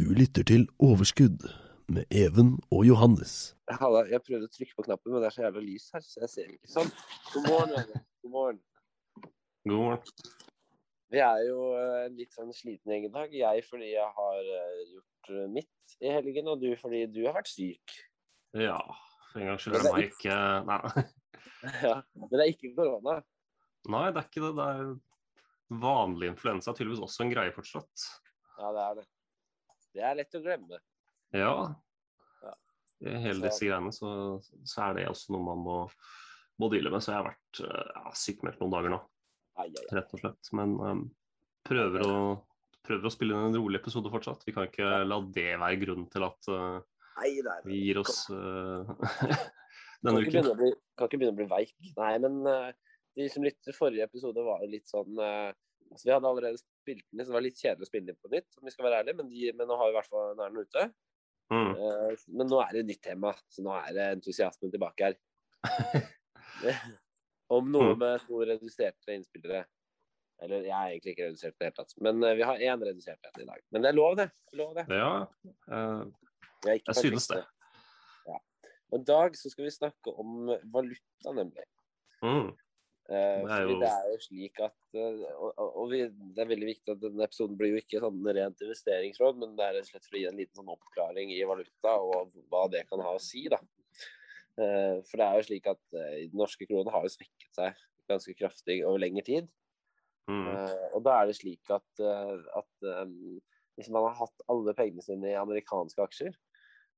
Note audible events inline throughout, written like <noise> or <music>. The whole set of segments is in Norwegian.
Du lytter til Overskudd med Even og Johannes. Halla, jeg prøvde å trykke på knappen, men det er så jævla lys her, så jeg ser ikke sånn. God morgen, Even. God morgen. God morgen. Vi er jo eh, en litt sånn sliten gjeng i dag. Jeg fordi jeg har eh, gjort eh, mitt i helgen, og du fordi du har vært syk. Ja, for en gangs skyld er det meg ikke Nei. <laughs> Ja, Men det er ikke korona. Nei, det er ikke det. Det er vanlig influensa. Tydeligvis også en greie fortsatt. Ja, det er det. Det er lett å glemme. Ja. Ja. Hele disse greiene så, så er det også noe man må, må deale med. Så jeg har vært eh, ja, sykemeldt noen dager nå, rett og slett. Men um, prøver, å, prøver å spille inn en rolig episode fortsatt. Vi kan ikke la det være grunnen til at uh, vi gir oss uh, <laughs> denne kan uken. bli, kan ikke begynne å bli veik. Nei, men uh, de som lytter forrige episode, var jo litt sånn altså Vi hadde allerede spilt den, var litt kjedelig å spille den på nytt, om vi skal være ærlige, men, de, men nå har vi i hvert fall nå er den ute. Mm. Uh, men nå er det et nytt tema, så nå er det entusiasmen tilbake her. <laughs> om noe Mm. med to reduserte innspillere. Eller jeg er egentlig ikke redusert i det hele tatt, men eh, vi har én redusert en i dag. Men det er lov, det. Lov, det. Ja, uh, Vi er jeg synes det. Ja. Og I dag så skal vi snakke om valuta, nemlig. Mm. Eh, Det er jo- det er jo slik at eh, Og, og- vi, det er veldig viktig at denne episoden blir jo ikke sånn rent investeringsråd, men det er slett for å gi en liten sånn oppklaring i valuta og hva det kan ha å si, da. Eh, for det er jo slik at eh, den norske kronen har jo svekket seg ganske kraftig over lengre tid. Mm. Eh, og da er det slik at, at hvis man har hatt alle pengene sine i amerikanske aksjer,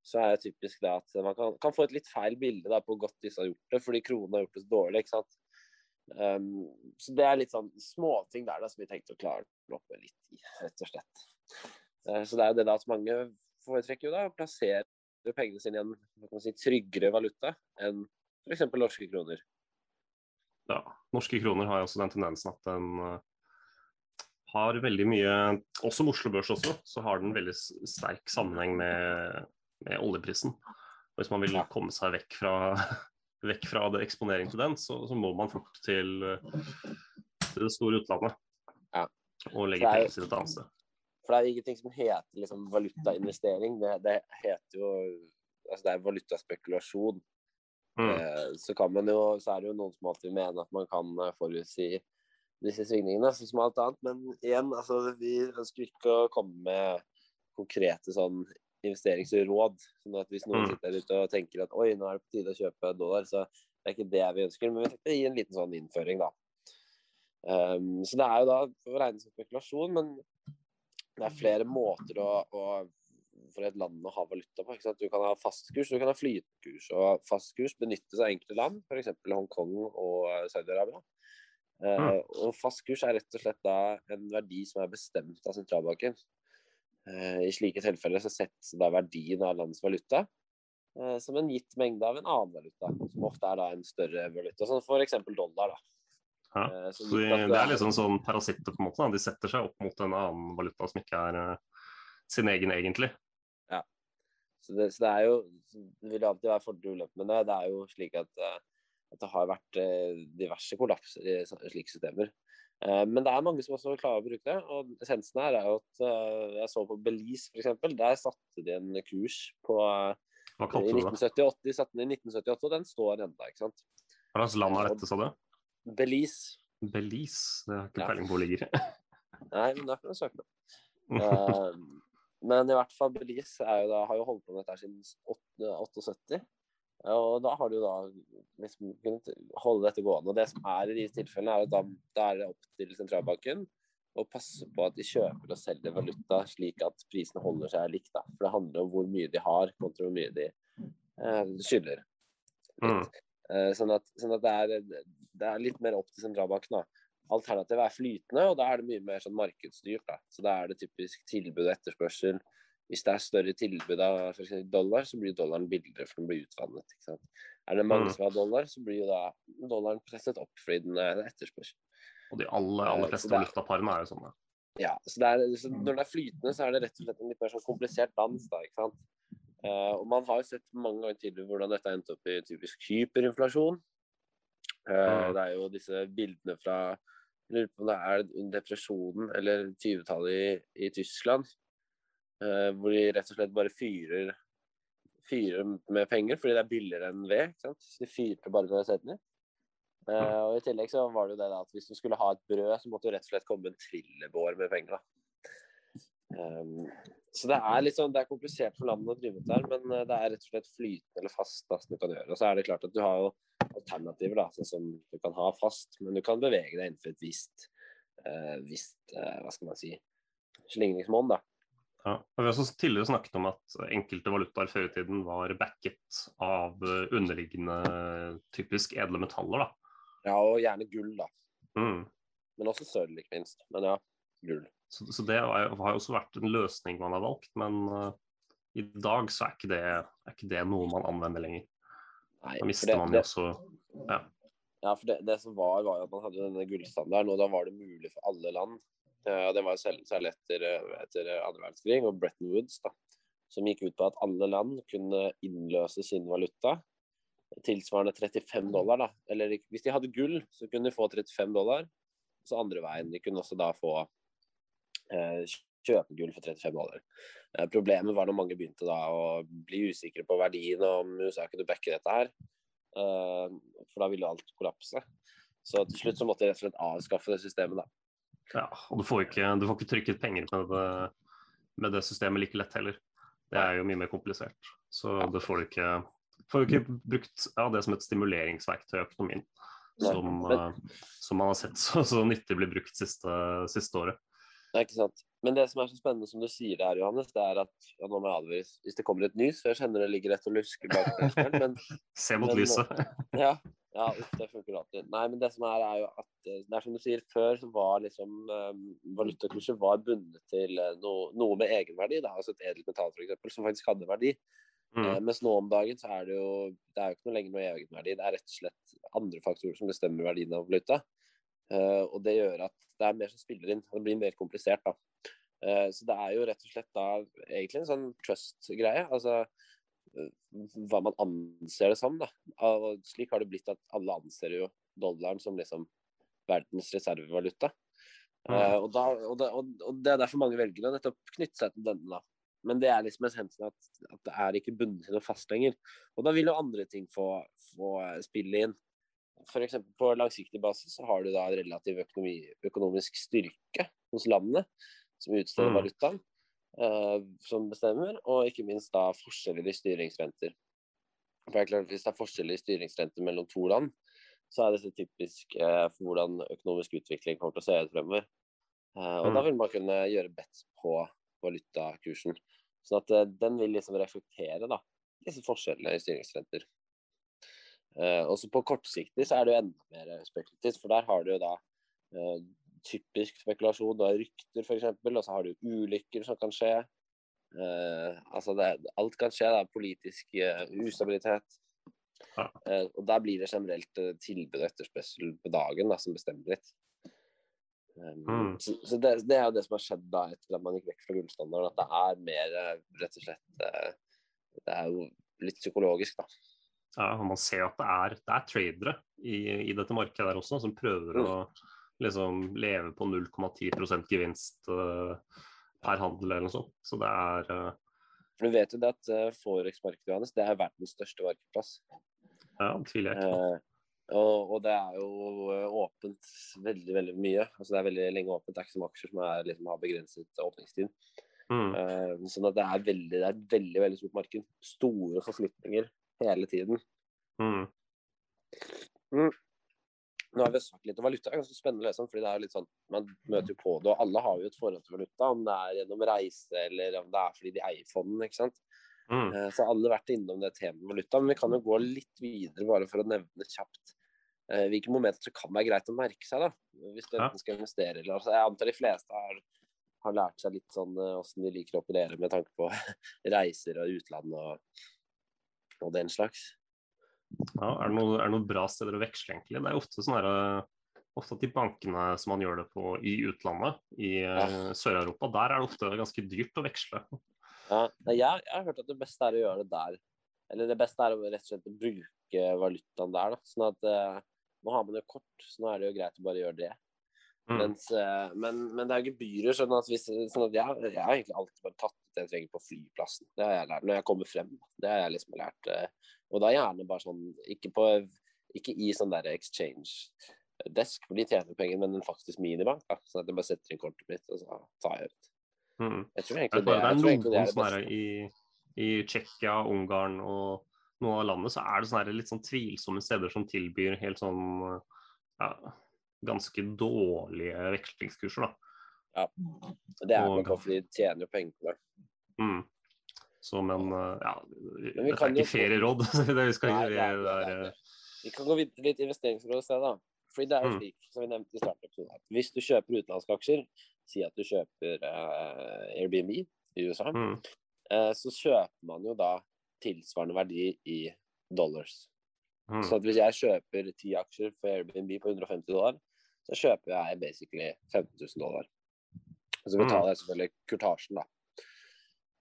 så er det typisk det at man kan, kan få et litt feil bilde da, på hvor godt disse har gjort det, fordi kronen har gjort det så dårlig. ikke sant? Um, så det er litt sånn småting der da, som vi tenkte å klare å med litt i, rett og slett. Uh, så det er jo det da at mange foretrekker jo da å plassere pengene sine i en kan si, tryggere valuta enn f.eks. norske kroner. ja, norske kroner har jo også den tendensen at den uh, har veldig mye Også med Oslo Børs også, så har den veldig sterk sammenheng med, med oljeprisen. Og Hvis man vil komme seg vekk fra, <laughs> vekk fra det eksponering til den, så, så må man fort til, eh, til det store utlandet. Ja. Og legge er penger til et annet sted. For det er ingenting som heter liksom valutainvestering. Det, det heter jo altså det er valutaspekulasjon. Mm. Eh, så kan man jo, så er det jo noen som alltid mener at man kan eh, forutsi disse svingningene, sånn som alt annet. Men igjen, altså, vi ønsker ikke å komme med konkrete sånn investeringsråd. sånn at hvis noen Mm. sitter der ute og tenker at oi, nå er det på tide å kjøpe dollar, så det er ikke det vi ønsker. Men vi tenkte å gi en liten sånn innføring, da. Um, så det er jo da å regne som spekulasjon, men det er flere måter å, å for et land å ha valuta på. Du kan ha fastkurs, du kan ha flytende Og fastkurs benyttes av enkelte land, f.eks. Hongkong og eh, Saudi-Arabia. Uh, og fastkurs er rett og slett da en verdi som er bestemt av sentralbanken. Eh, I slike tilfeller så settes da verdien av landets valuta eh, som en gitt mengde av en annen valuta, som ofte er da en større valuta, som f.eks. dollar. da. Ja. Eh, så de, det er liksom sånn parasitter, på en måte. Da. De setter seg opp mot en annen valuta som ikke er sin egen, egentlig. Så det, så det er jo Det vil alltid være fordeler og ulemper med det. Det er jo slik at, at det har vært diverse kollapser i slike systemer. Eh, Men det er mange som også klarer å bruke det. Og essensen her er jo at eh, jeg så på Belize f.eks. Der satte de en kurs på eh, i kalte du det? 1978. De satte den i 1978, og den står ennå. Hva slags land er dette, sa du? Belize. Belize? Det har ikke peiling på hvor ligger. <laughs> Nei, men da kan du søke det. <laughs> Men i hvert fall Belize jo da, har jo holdt på med dette siden 78. Og da har du da liksom kunnet holde dette gående. Og det som er i de tilfellene, er at da, da er det opp til sentralbanken å passe på at de kjøper og selger valuta slik at prisene holder seg likt. Da. For det handler om hvor mye de har kontra hvor mye de eh, skylder. Mm. Eh, sånn, at, sånn at, det, er, det er litt mer opp til sentralbanken. da. Alternativet er flytende, og da er det mye mer sånn markedsstyrt. Da. Så da er det typisk tilbud og etterspørsel. Hvis det er større tilbud av for dollar, så blir dollaren billigere for den blir utvannet. Er det mange Mm. som har dollar, så blir da dollaren presset opp fordi den er etterspørsel. Og de aller, aller Eh, fleste valutaparene er jo sånne. Ja, så, det er, så Når det er flytende, så er det rett og slett en litt mer sånn komplisert dans. da, ikke sant? Uh, og Man har jo sett mange ganger tidligere hvordan dette har endt opp i typisk hyperinflasjon. Uh, Mm. Det er jo disse bildene fra jeg lurer på om det er depresjonen eller 20-tallet i, i Tyskland. Eh, hvor de rett og slett bare fyrer, fyrer med penger fordi det er billigere enn ved. ikke sant? Så de fyrte bare med setene. Uh, og I tillegg så var det jo det da at hvis du skulle ha et brød, så måtte du rett og slett komme med en trillebår med penger. da. Um, så det er litt sånn, det er komplisert for landet å drive med der, men eh, det er rett og slett flytende eller fast da, som du kan gjøre. Og så er det klart at du har jo alternativer, da, sånn som du kan ha fast, men du kan bevege deg innenfor et visst, uh, visst uh, hva skal man si, slingringsmonn. Ja. og Vi har også tidligere snakket om at enkelte valutaer før i tiden var backet av eh, underliggende typisk edle metaller. da. Ja, og gjerne gull, da. Mm. Men også sølv, ikke minst. Men ja, gull. Så, så det har jo også vært en løsning man har valgt, men uh, i dag så er ikke, det, er ikke det noe man anvender lenger. Nei, Da mister det- man jo også ja. Ja, for det, det som var, var at man hadde denne gullstandarden, og da var det mulig for alle land. Eh, det var særlig etter, eh, etter andre verdenskrig og Bretton Woods, da, som gikk ut på at alle land kunne innløse sin valuta tilsvarende 35 dollar. da. Eller hvis de hadde gull, så kunne de få 35 dollar. Så andre veien. De kunne også da få eh, kjøpe gull for 35 dollar. Eh, problemet var når mange begynte da å bli usikre på verdien og om USA kunne backe dette her. Eh, for da ville alt kollapse. Så til slutt så måtte de rett og slett avskaffe det systemet, da. Ja, og du får ikke, du får ikke trykket penger med det, med det systemet like lett heller. Det er jo mye mer komplisert. Så får du ikke, får ikke brukt ja, det som et stimuleringsverktøy i økonomien. Som, eh, som man har sett så, så nyttig blir brukt siste, siste året. Nei, ikke sant. Men det som er så spennende som du sier det her, Johannes, det er at ja, nå må jeg advare hvis det kommer et nys, for jeg kjenner det ligger rett og lusker bak penselen, <laughs> men Se mot Men- lyset. <laughs> Ja, ja det funker alltid. Nei, men det som er, er jo at eh, det er som du sier, før så var liksom um, valutakurset var bundet til eh, noe, noe med egenverdi, da, altså et edelt metall f.eks., som faktisk hadde verdi. Mm. Uh, mens nå om dagen så er det jo det er jo ikke noe lenger noe egenverdi, det er rett og slett andre faktorer som bestemmer verdien av valuta. Eh, og det gjør at det er mer som spiller inn, og det blir mer komplisert da. Eh, så det er jo rett og slett da egentlig en sånn trust-greie. altså eh, hva man anser det som. da. Og slik har det blitt at alle anser jo dollaren som liksom verdens reservevaluta. Mm. Eh, og, da, og, og, og det er derfor mange velger å nettopp knytte seg til denne. da. Men det er liksom essensen at, at det er ikke bundet til noe fast lenger. Og da vil jo andre ting få, få spille inn. F.eks. på langsiktig basis så har du da relativ økonomi, økonomisk styrke hos landene som utsteder Mm. valutaen uh, som bestemmer, og ikke minst da forskjeller i styringsrenter. For det er klart, Hvis det er forskjeller i styringsrenter mellom to land, så er dette typisk uh, for hvordan økonomisk utvikling kommer til å se ut fremover. Uh, og Mm. da vil man kunne gjøre bets på valutakursen. Sånn at eh, den vil liksom reflektere da, disse forskjellene i styringsrenter. Eh, også på kortsiktig så er det jo enda mer spekulativt, for der har du jo da uh, typisk spekulasjon. Du har rykter, f.eks., og så har du ulykker som kan skje. Uh, altså det, alt kan skje. Det er politisk ustabilitet. Ja. Og der blir det generelt tilbud og etterspørsel på dagen da, som bestemmer litt. Um, Mm. Så, så det, det er jo det som har skjedd da etter at man gikk vekk fra gullstandarden. At det er mer rett og slett Det er jo litt psykologisk, da. Ja, og man ser at det er, det er tradere i, i dette markedet der også, som prøver Mm. å liksom leve på 0,10 gevinst uh, per handel eller noe sånt. Så det er uh, du vet jo det at uh, Forex-markedet Johannes, det er verdens største markedsplass. Ja, det tviler jeg ikke på. Eh, Og, og det er jo eh, åpent veldig veldig mye. Altså Det er veldig lenge åpent. Det er ikke som aksjer som er, liksom, har begrenset åpningstid. Mm. Sånn at det er, veldig, det er et veldig veldig stort marked. Store forflytninger hele tiden. Mm. Mm. Nå har vi snakket litt om valuta. Det er ganske spennende å lese om, fordi det er litt sånn, Man møter jo på det, og alle har jo et forhold til valuta. Om det er gjennom reise eller om det er fordi de eier fondene. ikke sant? Mm. Så alle har vært innom det temaet valuta. Men vi kan jo gå litt videre, bare for å nevne kjapt uh, hvilke momenter som kan være greit å merke seg. da, Hvis du enten skal investere eller altså, Jeg antar de fleste har, har lært seg litt sånn åssen de liker å operere med tanke på <laughs> reiser og utlandet og, og den slags. Ja, er, det noe, er det noen bra steder å veksle, egentlig? Det er ofte sånn her, eh, ofte at de bankene som man gjør det på i utlandet, i ja. Sør-Europa, der er det ofte ganske dyrt å veksle. Ja, jeg, jeg har hørt at det beste er å gjøre det der. Eller det beste er å rett og slett bruke valutaen der. da, sånn at eh, Nå har man jo kort, så nå er det jo greit å bare gjøre det. Mm. Mens, eh, men, men det er jo gebyrer. sånn at, hvis, sånn at jeg, jeg har egentlig alltid bare tatt jeg trenger på flyplassen. Det har jeg lært når jeg kommer frem. Det har jeg liksom lært. eh, og da gjerne bare sånn Ikke, på, ikke i sånn der exchange desk, for de tjener penger, men en faktisk minibank. da, Sånn at jeg bare setter inn kortet mitt, og så tar jeg ut. Mm. Jeg tror egentlig det, føler det er noen er det beste. i, i Tsjekkia, Ungarn og noen av landet, så er det sånne litt sånn tvilsomme steder som tilbyr helt sånn ja, ganske dårlige vekslingskurser, da. Det er nok fordi de tjener jo penger på det. Mm. Så, men eh, ja, vi dette er ikke ferieråd. <laughs> vi skal Nei, gjøre det det det Vi kan gå videre til litt investeringsråd i stedet. da. Fordi det er jo Mm. slik, som vi nevnte i starten at hvis du kjøper utenlandske aksjer, si at du kjøper uh, Airbnb i USA, mm, uh, så kjøper man jo da tilsvarende verdi i dollars. mm, Så at hvis jeg kjøper ti aksjer for Airbnb på 150 dollar, så kjøper jeg basically 15 000 dollar. Og så betaler jeg selvfølgelig kurtasjen, da.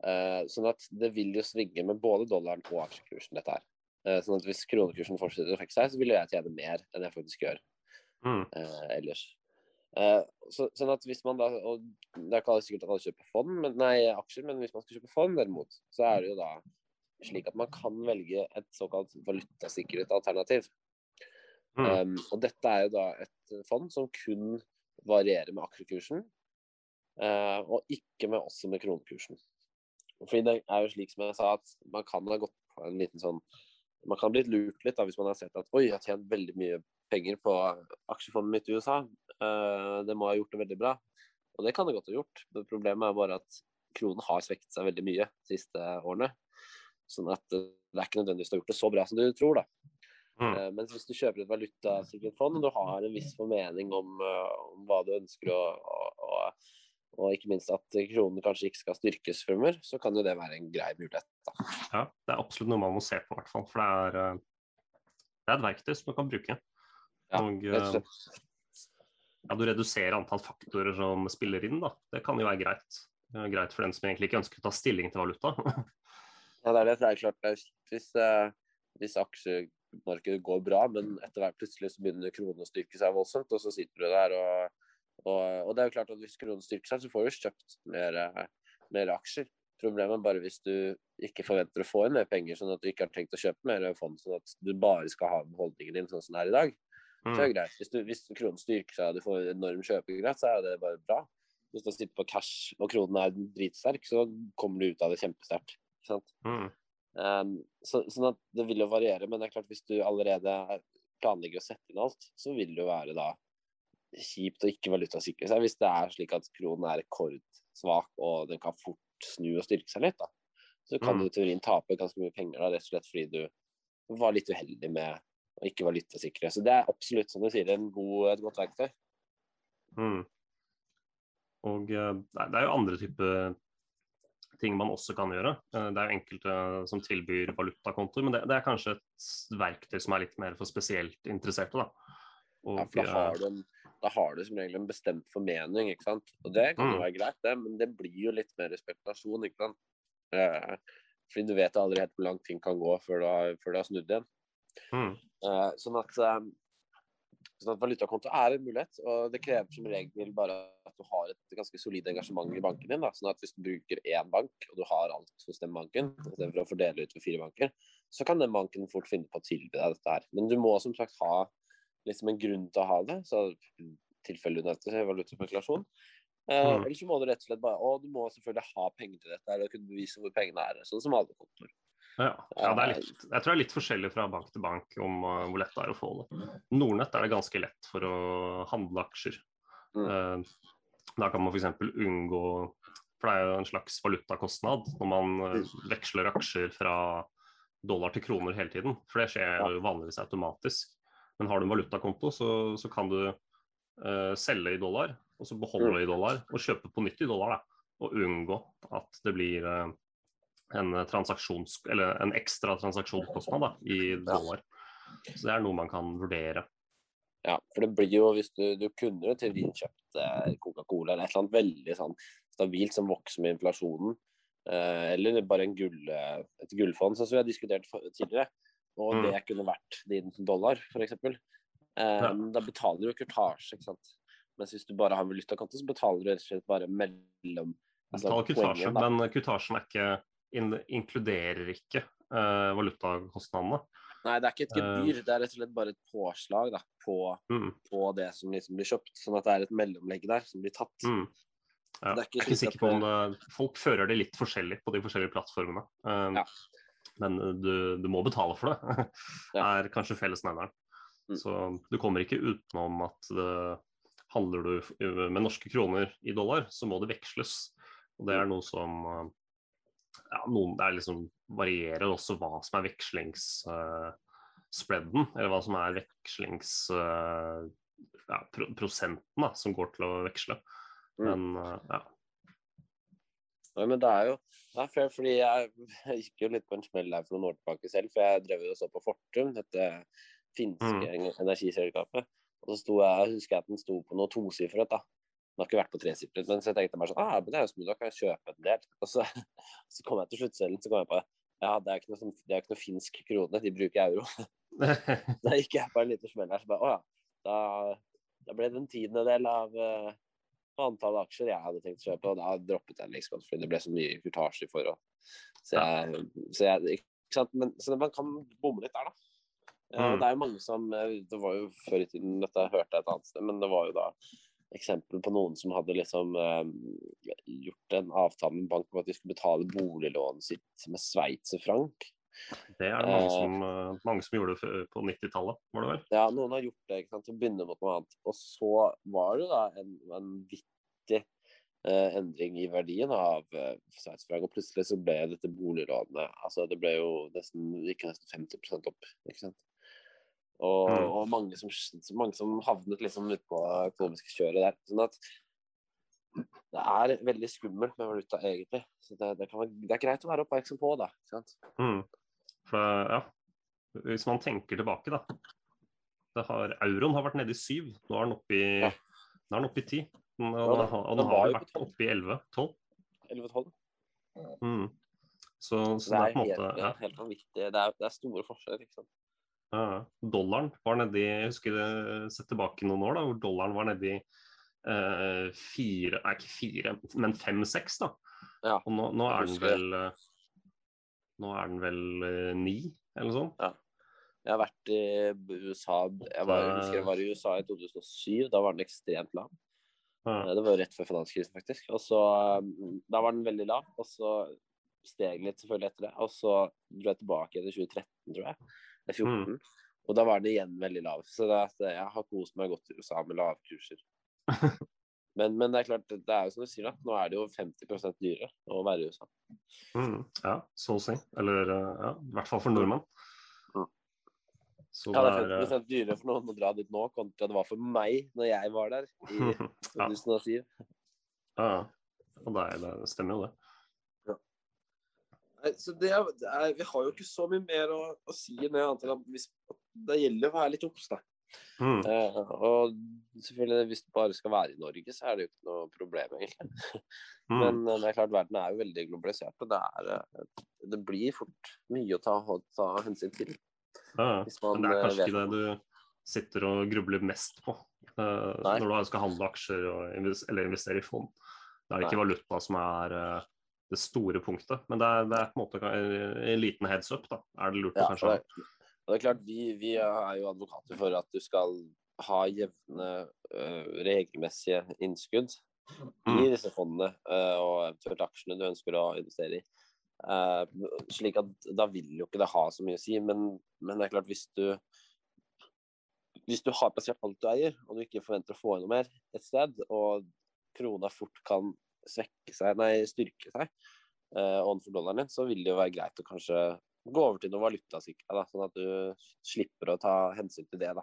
Uh, sånn at det vil jo svinge med både dollaren og aksjekursen, dette her. Uh, sånn at hvis kronekursen fortsetter å trekke seg, så vil jeg tjene mer enn jeg faktisk gjør mm, eh, ellers. Så, sånn at hvis man da og Det er ikke sikkert at alle kjøper fond, men, nei, aksjer, men hvis man skal kjøpe fond derimot, så er det jo da slik at man kan velge et såkalt valutasikret alternativ. mm, Um, og dette er jo da et fond som kun varierer med aksjekursen, og ikke med også med kronekursen. Fordi det er jo slik som jeg sa, at man kan ha gått på en liten sånn Man kan ha blitt lurt litt da, hvis man har sett at oi, jeg har tjent veldig mye penger på aksjefondet mitt i USA. Eh, det må ha gjort det veldig bra. Og det kan det godt ha gjort. Men problemet er bare at kronen har svekket seg veldig mye de siste årene. Sånn at eh, det er ikke nødvendigvis du har gjort det så bra som du tror, da. mm, Men Mens hvis du kjøper et valutasikret fond, og du har en viss formening om, eh, om hva du ønsker, å, å, og, og ikke minst at kronen kanskje ikke skal styrkes fremover, så kan jo det være en grei mulighet. Da. ja, det er absolutt noe man må se på, i hvert fall. For det er, eh, det er et verktøy som man kan bruke. Ja, og eh, ja, du reduserer antall faktorer som spiller inn, da. Det kan jo være greit. Det er greit for den som egentlig ikke ønsker å ta stilling til valuta. <laughs> Ja, det er det. Det er klart, hvis, eh, hvis aksjemarkedet går bra, men etter hvert plutselig så begynner kronen å styrke seg voldsomt, og så sitter du der og, og, og det er jo klart at hvis kronen styrker seg, så får du kjøpt mer, eh, mer aksjer. Problemet er bare hvis du ikke forventer å få inn mer penger, sånn at du ikke har tenkt å kjøpe mer fond, sånn at du bare skal ha beholdningen din sånn som det er i dag. Så er Mm, det greit. Hvis, du, hvis kronen styrker seg og du får enorm kjøpekraft, så er det bare bra. Hvis du sitter på cash og kronen er dritsterk, så kommer du ut av det kjempesterkt. mm, Um, så, sånn at det vil jo variere, men det er klart hvis du allerede planlegger å sette inn alt, så vil det jo være da kjipt å ikke valutasikre seg hvis det er slik at kronen er rekordsvak og den kan fort snu og styrke seg litt. da. Så kan Mm. du i teorien tape ganske mye penger da, rett og slett fordi du var litt uheldig med å ikke valutasikre. Så det er absolutt, som du sier, en god, et godt verktøy. mm. Og eh, nei, det er jo andre typer ting man også kan gjøre. Eh, Det er jo enkelte som tilbyr valutakontoer, men det, det er kanskje et verktøy som er litt mer for spesielt interesserte. da. Og, Ja, for da har, eh, du en, da har du som regel en bestemt formening, ikke sant. Og det kan jo Mm. være greit, det, men det blir jo litt mer spekulasjon, ikke sant. Eh, fordi du vet aldri helt hvor langt ting kan gå før du har, før du har snudd igjen. mm, Eh, sånn at eh, Sånn at valutakonto er en mulighet, og det krever som regel bare at du har et ganske solid engasjement i banken din. Da. Sånn at hvis du bruker én bank, og du har alt hos den banken, istedenfor å fordele ut for fire banker, så kan den banken fort finne på å tilby deg dette her. Men du må som sagt ha liksom en grunn til å ha det. Så tilfelle hun nevnte valutaspekulasjon. Eh, Mm. Eller så må du rett og slett bare Å, du må selvfølgelig ha penger til dette eller kunne bevise hvor pengene er. Sånn som alle kontor. Ja, ja det er litt, jeg tror det er litt forskjellig fra bank til bank om uh, hvor lett det er å få det. Nordnett er det ganske lett for å handle aksjer. Mm. Uh, da kan man f.eks. unngå For det er jo en slags valutakostnad når man uh, veksler aksjer fra dollar til kroner hele tiden. For det skjer jo vanligvis automatisk. Men har du en valutakonto, så, så kan du uh, selge i dollar, og så beholde i dollar, og kjøpe på nytt i dollar. Da, og unngå at det blir uh, en, transaksjons, eller en ekstra transaksjonskostnad da, i dollar. Så det er noe man kan vurdere. Ja, for det blir jo, hvis du, du kunne jo teorien kjøpt eh, Coca-Cola eller et eller annet veldig sånn stabilt som vokser med inflasjonen, eh, eller bare en gull, et gullfond, som vi har diskutert tidligere, og Mm. det kunne vært din dollar, f.eks. Eh, Ja. Da betaler du kurtasje, ikke sant. Mens hvis du bare har valutakonto, så betaler du rett og slett bare mellom altså, betaler kutasje, men kutasjen er ikke, in, inkluderer ikke uh, valutakostnadene. Nei, det er ikke et gebyr, uh, det er rett og slett bare et påslag da, på, Mm, på det som liksom blir kjøpt. Sånn at det er et mellomlegg der som blir tatt. mm. Ja. Er ikke Jeg er ikke sikker på om det, Folk fører det litt forskjellig på de forskjellige plattformene. Uh, Ja. Men du, du må betale for det. <laughs> det er kanskje fellesnevneren. Mm. Så du kommer ikke utenom at det, handler du med norske kroner i dollar, så må det veksles. Og det er noe som uh, ja, noen, Det liksom varierer også hva som er vekslingsspreaden, eller hva som er vekslings... uh, ja, pro som går til å veksle. Mm. Men uh, ja. Nei, men det er jo det er fair, fordi jeg, <laughs> jeg gikk jo litt på en smell her for noen år tilbake selv, for jeg drev jo og så på Fortum, dette finske Mm. energiselskapet. Og så sto jeg, husker jeg at den sto på noe tosifret, da. Den har ikke vært på tresifret, men så jeg tenkte bare sånn ah, men det er jo smooth, da kan jeg kjøpe en del. Og så, <laughs> så kom jeg til sluttcellen, så kom jeg på ja, det er ikke noe, sånn- det er ikke noe finsk krone, de bruker euro. <laughs> Da gikk jeg på en liten smell her, så bare å ja. Da, da ble det en tiendedel av uh, antallet aksjer jeg hadde tenkt å kjøpe, og da droppet jeg liksom fordi det ble så mye kurtasje i forhold. Så jeg, så jeg ikke sant? Men, så man kan bomme litt der, da. Ja, Mm. Det er jo mange som eh, Det var jo før i tiden, dette hørte jeg et annet sted, men det var jo da eksempel på noen som hadde liksom eh, gjort en avtale med en bank om at de skulle betale boliglånet sitt med sveitserfranc. Det er det mange Eh. som, uh, mange som gjorde det på 90-tallet, var det vel? Ja, noen har gjort det, ikke sant, til å begynne mot noe annet. Og så var det da en vanvittig uh, endring i verdien av uh, sveitserfranc, og plutselig så ble dette boliglånet Altså, det ble jo nesten gikk nesten 50 opp, ikke sant. Og, Mm. og mange, som, mange som havnet liksom utpå økonomiske kjøret der. Sånn at det er veldig skummelt med valuta, egentlig. Så det, det, kan være, det er greit å være oppmerksom på, da. Ikke sant? Mm. For ja, hvis man tenker tilbake, da. Det har, euroen har vært nede i syv, nå er den oppe i, Ja. nå er den oppe i ti. Og, Ja, den- har- og den vært oppe i 11-12. 11-12. Mm. Så, så det er på en helt, måte ja, helt vanvittig. Det er, det er store forskjeller, ikke sant. ja. Dollaren var nede i Jeg husker det sett tilbake noen år, da, hvor dollaren var nede i eh, fire Nei, ikke fire, men fem-seks, da. Ja, Og nå, nå er den vel eh, Nå er den vel eh, ni, eller noe sånt. Jeg har vært i USA jeg, var, jeg husker jeg var i USA i 2007. Da var den ekstremt lav. Ja. Eh, Det var rett før finanskrisen, faktisk. Og så, mm, Da var den veldig lav, og så steg den litt selvfølgelig etter det. Og så dro jeg tilbake igjen i 2013, tror jeg. Eller 2014. Og da var den igjen veldig lav. Så det, jeg har kost meg godt i USA med lavkurser. <laughs> Men, men det er klart, det er jo som du sier, da. Nå er det jo 50 dyrere å være i USA. Mm, ja, så å si. Eller eh, ja, i hvert fall for nordmenn. Mm. Så Ja, det er er 50% dyrere for noen å dra dit nå, kontra det var for meg når jeg var der i eh, <laughs> ja, 2007. ja, og det, er, det stemmer jo det. Nei, så det er, det er, vi har jo ikke så mye mer å, å si enn det, annet enn at det gjelder å være litt obs. Mm, Eh, og selvfølgelig, hvis du bare skal være i Norge, så er det jo ikke noe problem, egentlig. <laughs> mm, Men eh, det er klart, verden er jo veldig globalisert, og det, er, eh, det blir fort mye å ta, ta hensyn til. ja, man Men det er eh, kanskje ikke det du sitter og grubler mest på eh, når du skal handle aksjer og eller investere i fond. Det er ikke valuta som er eh, det store punktet, men det er, det er på en måte en, en liten heads up. da. Er det lurt Ja, å kanskje og det er klart, vi, vi er jo advokater for at du skal ha jevne, uh, regelmessige innskudd i Mm. disse fondene uh, og eventuelt aksjene du ønsker å investere i. Uh, slik at da vil jo ikke det ha så mye å si, men, men det er klart hvis du hvis du har plassert alt du eier, og du ikke forventer å få inn noe mer et sted, og krona fort kan svekke seg, nei, styrke seg uh, overfor dollaren din, så vil det jo være greit å kanskje gå over til noe valutasikra, da, sånn at du slipper å ta hensyn til det. da.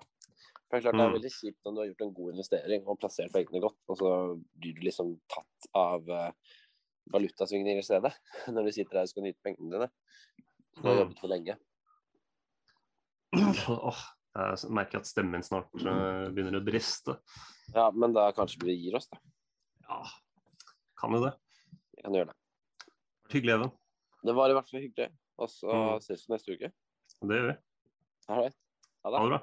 For Det er klart det er Mm. veldig kjipt om du har gjort en god investering og plassert pengene godt, og så blir du liksom tatt av uh, valutasvingninger i stedet, <laughs> når du sitter der og skal nyte pengene dine. Du har Mm. jobbet for lenge. Åh, jeg merker at stemmen snart uh, begynner å briste. Ja, men da kanskje vi gir oss, da. Ja, kan jo det. Vi kan gjøre det. Hyggelig, Even. Det var i hvert fall hyggelig. Og så Mm. ses vi neste uke. Det gjør vi. Ha det. Ha det bra.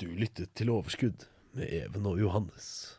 Du lyttet til Overskudd med Even og Johannes.